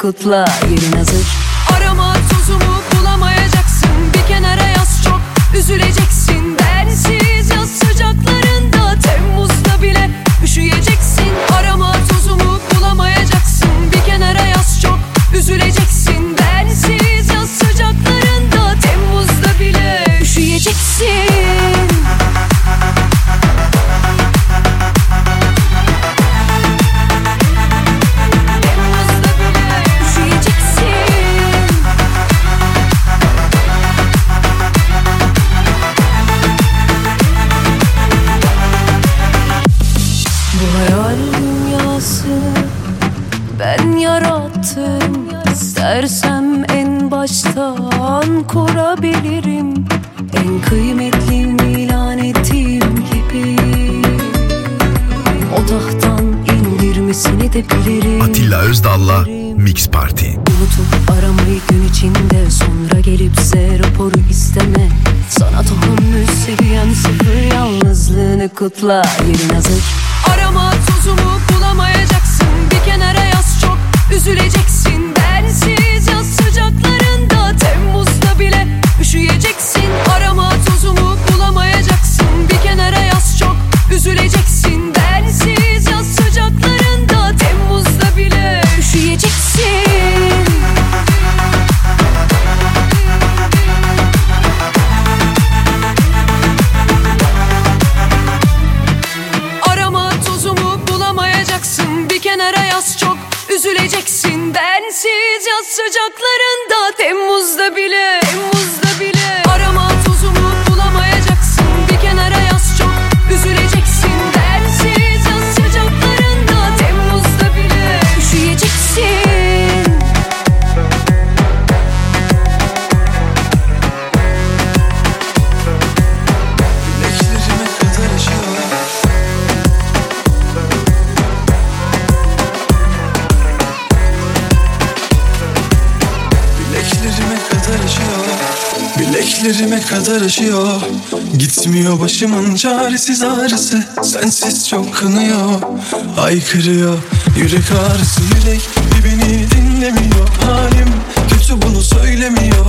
kutla. Yerin hazır baştan kurabilirim. En kıymetlim ilan ettiğim gibi. O tahttan indirmesini de bilirim. Atilla Özdal'la Mix Party. Unutup aramayı gün içinde. Sonra gelip size raporu isteme. Sana tahammül seviyem sıfır Yalnızlığını kutla. Yerin hazır. Arama tozumu bulamayacaksın. Bir kenara yaz çok. Üzüleceksin kadar aşıyor Gitmiyor başımın çaresiz ağrısı. Sensiz çok kanıyor. Haykırıyor Yürek ağrısı yürek bir beni dinlemiyor. Halim kötü bunu söylemiyor.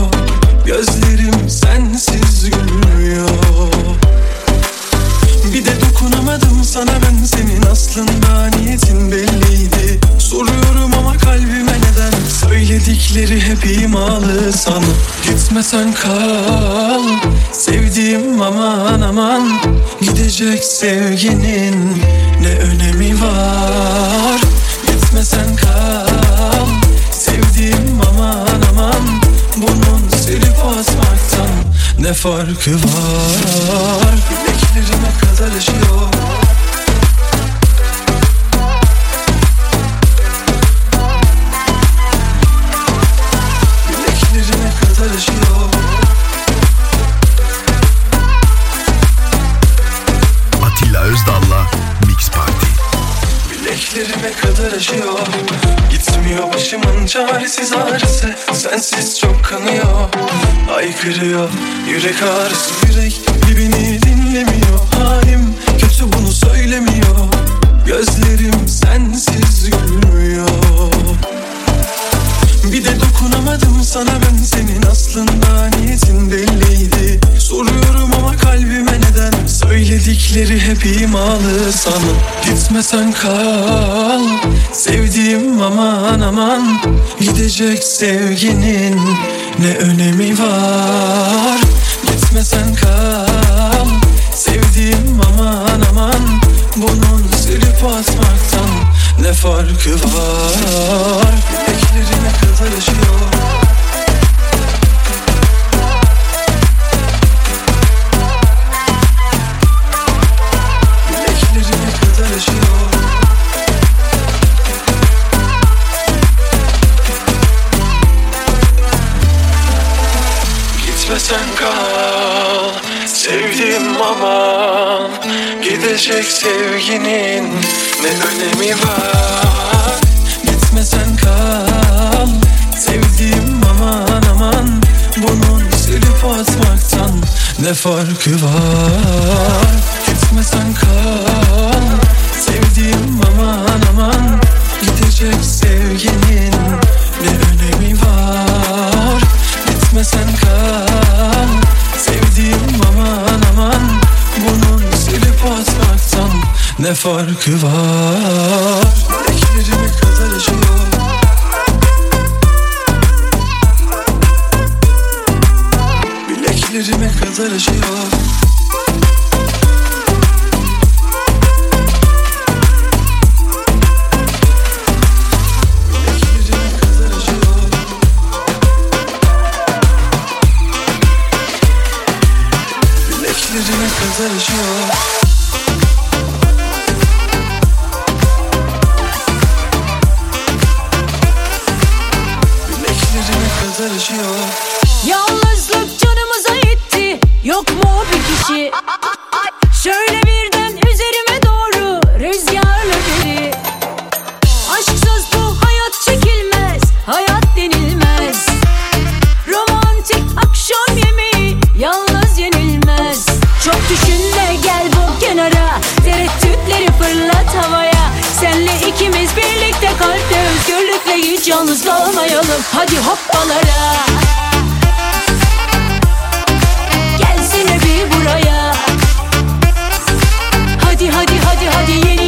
Gözlerim sensiz gülmüyor bir de dokunamadım sana ben. Senin aslında niyetin belliydi. Soruyorum ama kalbime neden? Söyledikleri hep imalı sana Gitmesen kal Sevdiğim aman aman. Gidecek sevginin ne önemi var? Gitmesen kal Sevdiğim aman aman. Bunun silip atmaktan ne farkı var? Bileklerime kadar aşıyor Bileklerime kadar aşıyor Atilla Özdal'la Mix Party. Bileklerime kadar aşıyor Gitmiyor başımın çaresiz ağrısı. Sensiz çok kanıyor. Haykırıyor yürek ağrısı. Yürek Gitmesen kal. Sevdiğim aman aman Gidecek sevginin ne önemi var? Gitmesen kal. Sevdiğim aman aman Bunun silip atmaktan ne farkı var? Bileklerime kadar aşıyor Halimi bak Gitme sen kal. Sevdiğim aman aman Bunun silip atmaktan Ne farkı var? fırlat havaya. Senle ikimiz birlikte kalpte özgürlükle hiç yalnız kalmayalım. Hadi hoppalara. Gelsene bir buraya. Hadi hadi hadi hadi yeni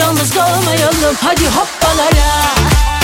yalnız kalmayalım. Hadi hoppalara.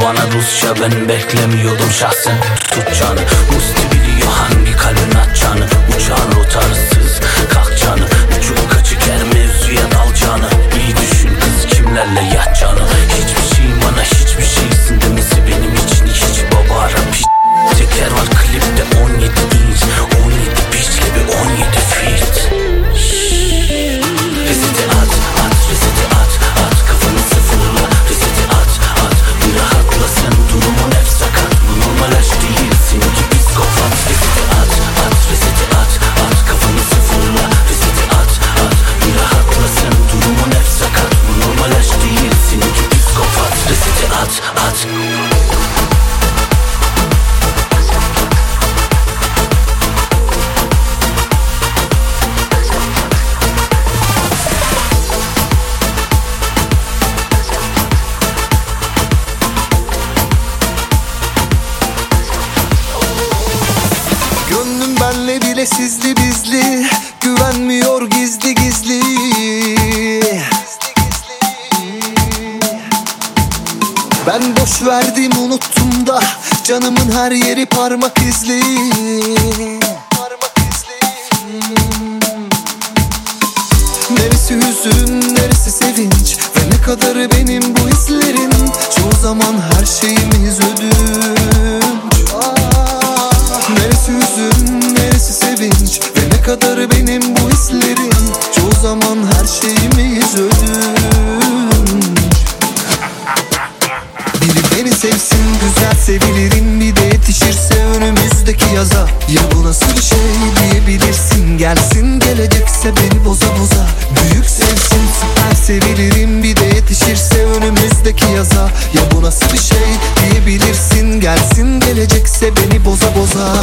Bana Rusça ben beklemiyordum şahsen. Tutacağını Musti biliyor hangi Ben boş verdim unuttum da Canımın her yeri parmak izli. Parmak izli Neresi hüzün, neresi sevinç Ve ne kadarı benim bu hislerin Çoğu zaman her şeyimiz ödünç. Ah, neresi hüzün, neresi sevinç Ve ne kadarı benim yaza. Ya bu nasıl bir şey diyebilirsin? Gelsin gelecekse beni boza boza. Büyük sevsin süper sevilirim. Bir de yetişirse önümüzdeki yaza. Ya bu nasıl bir şey diyebilirsin? Gelsin gelecekse beni boza boza.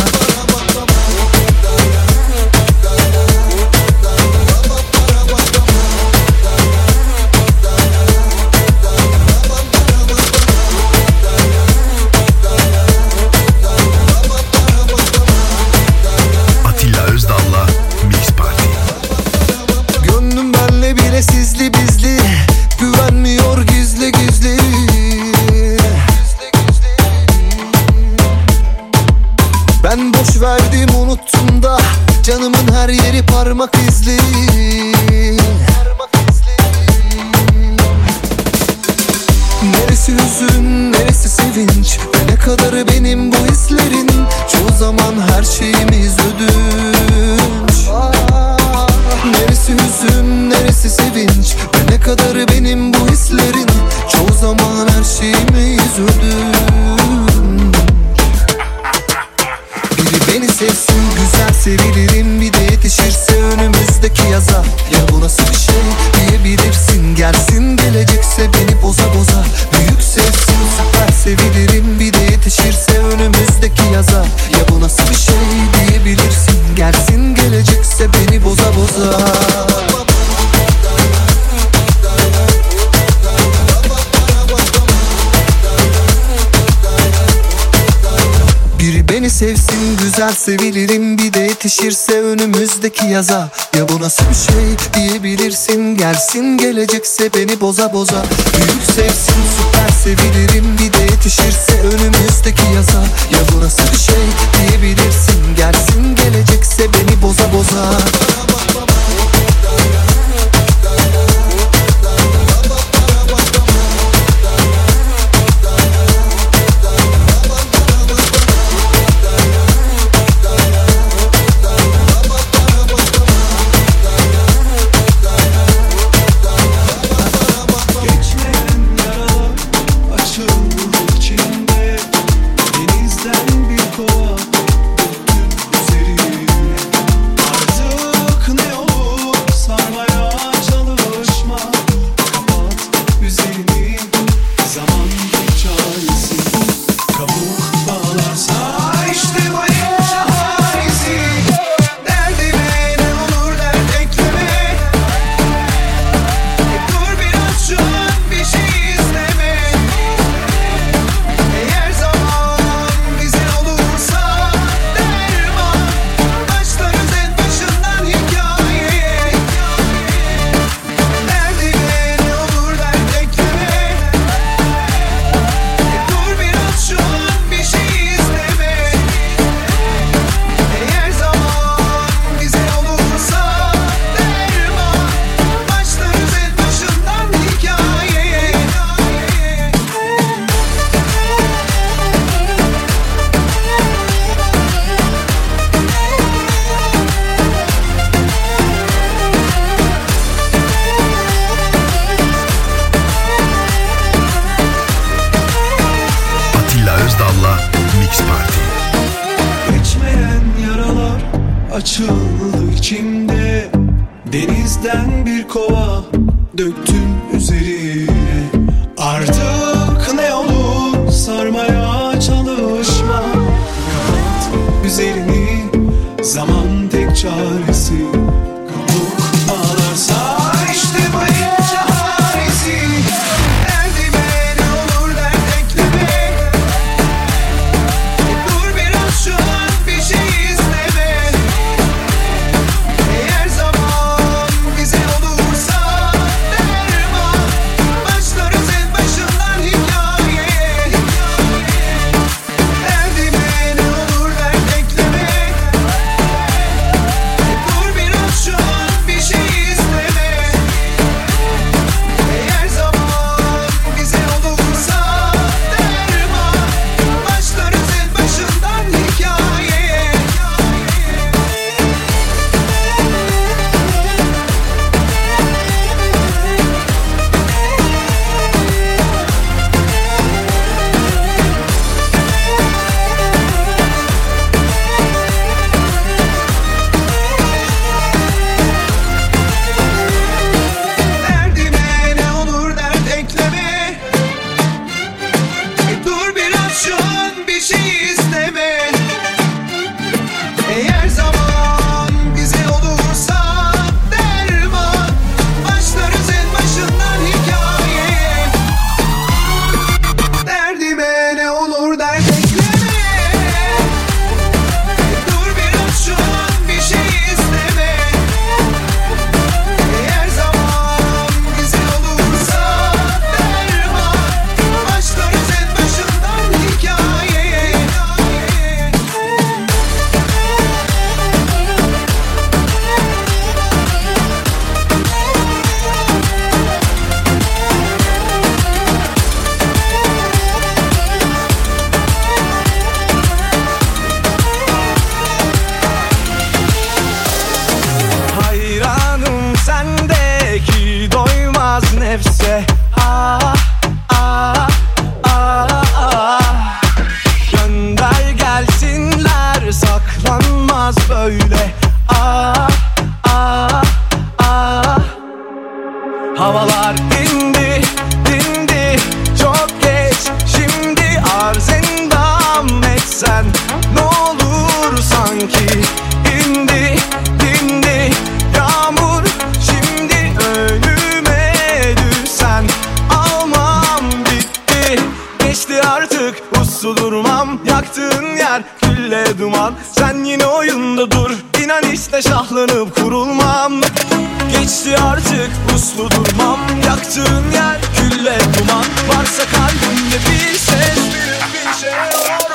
yaza. Ya bu nasıl bir şey diyebilirsin? Gelsin gelecekse beni boza boza. Büyük sevsin süper sevilirim Bir de yetişirse önümüzdeki yaza. Ya bu nasıl bir şey diyebilirsin? Gelsin gelecekse beni boza boza. Hadi artık uslu durmam. Yaktığın yer külle duman. Sen yine oyunda dur. İnan işte şahlanıp kurulmam. Geçti artık uslu durmam. Yaktığın yer külle duman. Varsa kalbimde bir ses bir, bir şey.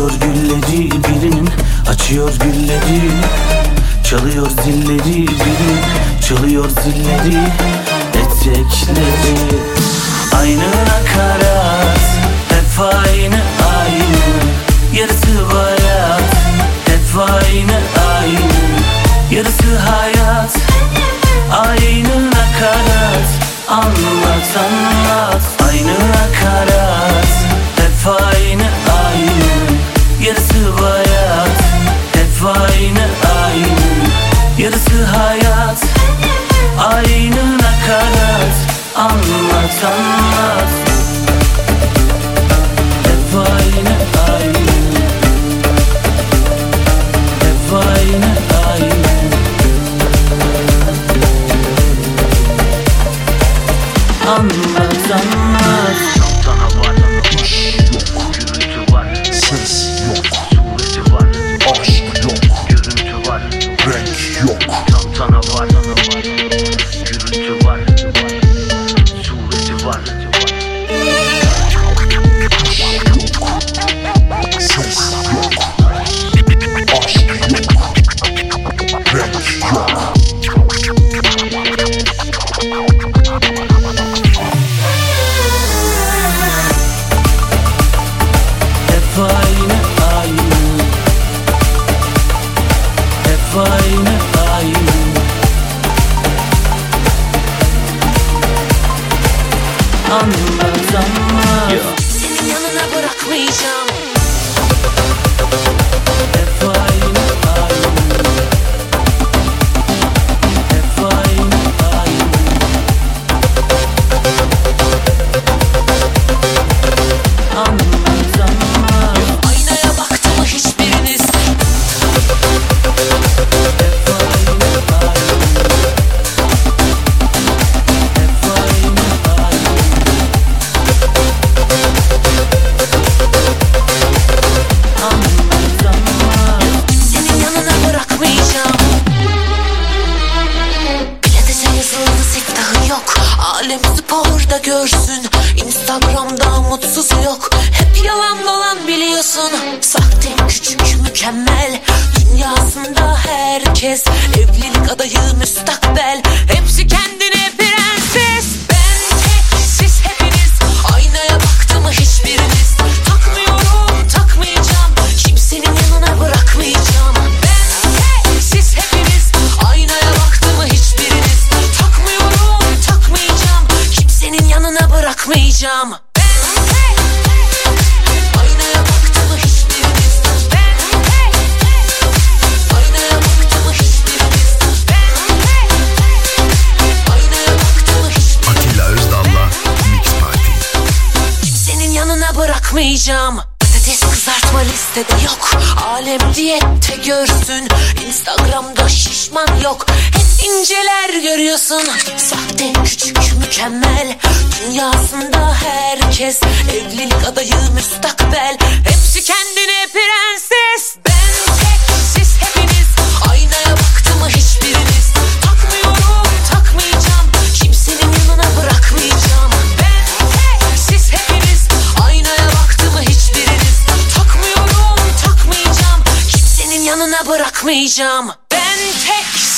Açıyor gülleri birinin Açıyor gülleri. Çalıyor zilleri birinin Çalıyor zilleri. Etekleri Aynı some anlamazamaz Senin yanına bırakmayacağım. görüyorsun? Sahte küçük mükemmel. Dünyasında herkes Evlilik adayı müstakbel. Hepsi kendine prenses. Ben tek siz hepiniz. Aynaya baktı mı hiçbiriniz? Takmıyorum takmayacağım. Kimsenin yanına bırakmayacağım. Ben tek siz hepiniz. Aynaya baktı mı hiçbiriniz? Takmıyorum takmayacağım. Kimsenin yanına bırakmayacağım.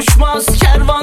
tutuşmaz kervan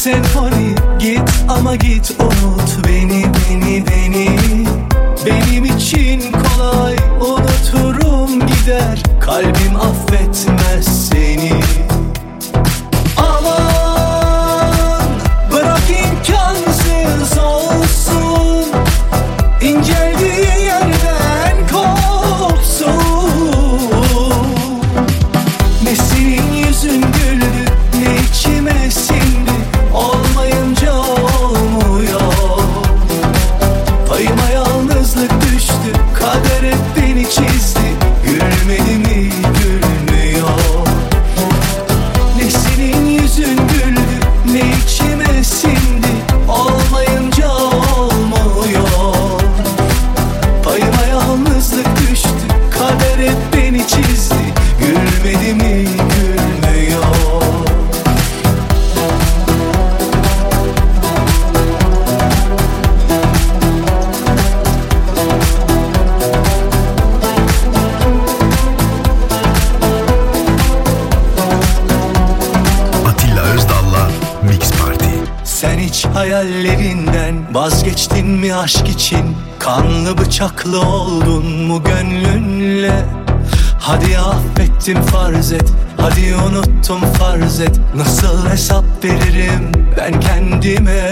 senfoni Git ama git unut beni beni beni. Benim için kolay unuturum gider. Kalbim affetmez seni. Haklı oldun mu gönlünle? Hadi affettim farz et. Hadi unuttum farz et. Nasıl hesap veririm ben kendime?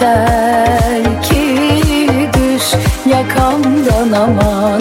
yeter ki düş yakamdan aman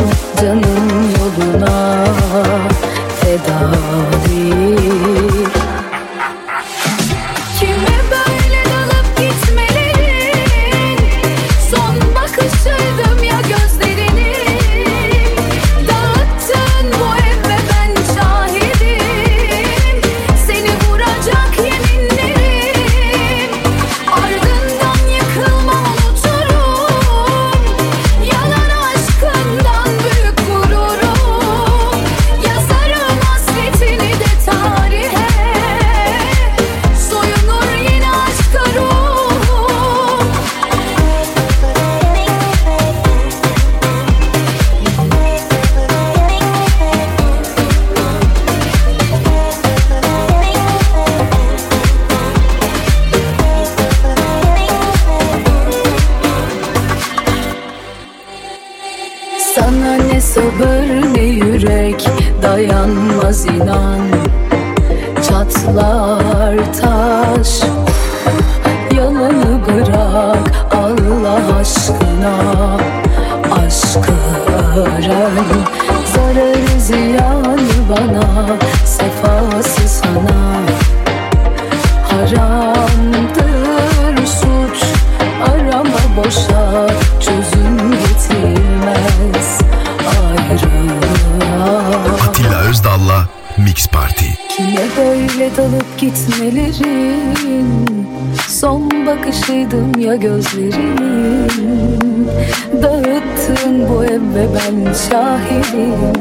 Dağıttın bu eve ben şahidim.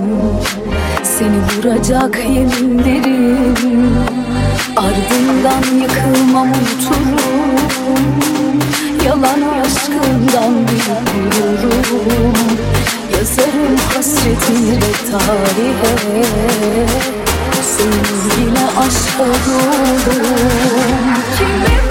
Seni vuracak yeminlerim Ardından yıkılmam unuturum. Yalan aşkından bir gururum Yazarım hasretini tarihe. Sevgiyle aşka doğdum Kime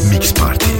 Mix Party.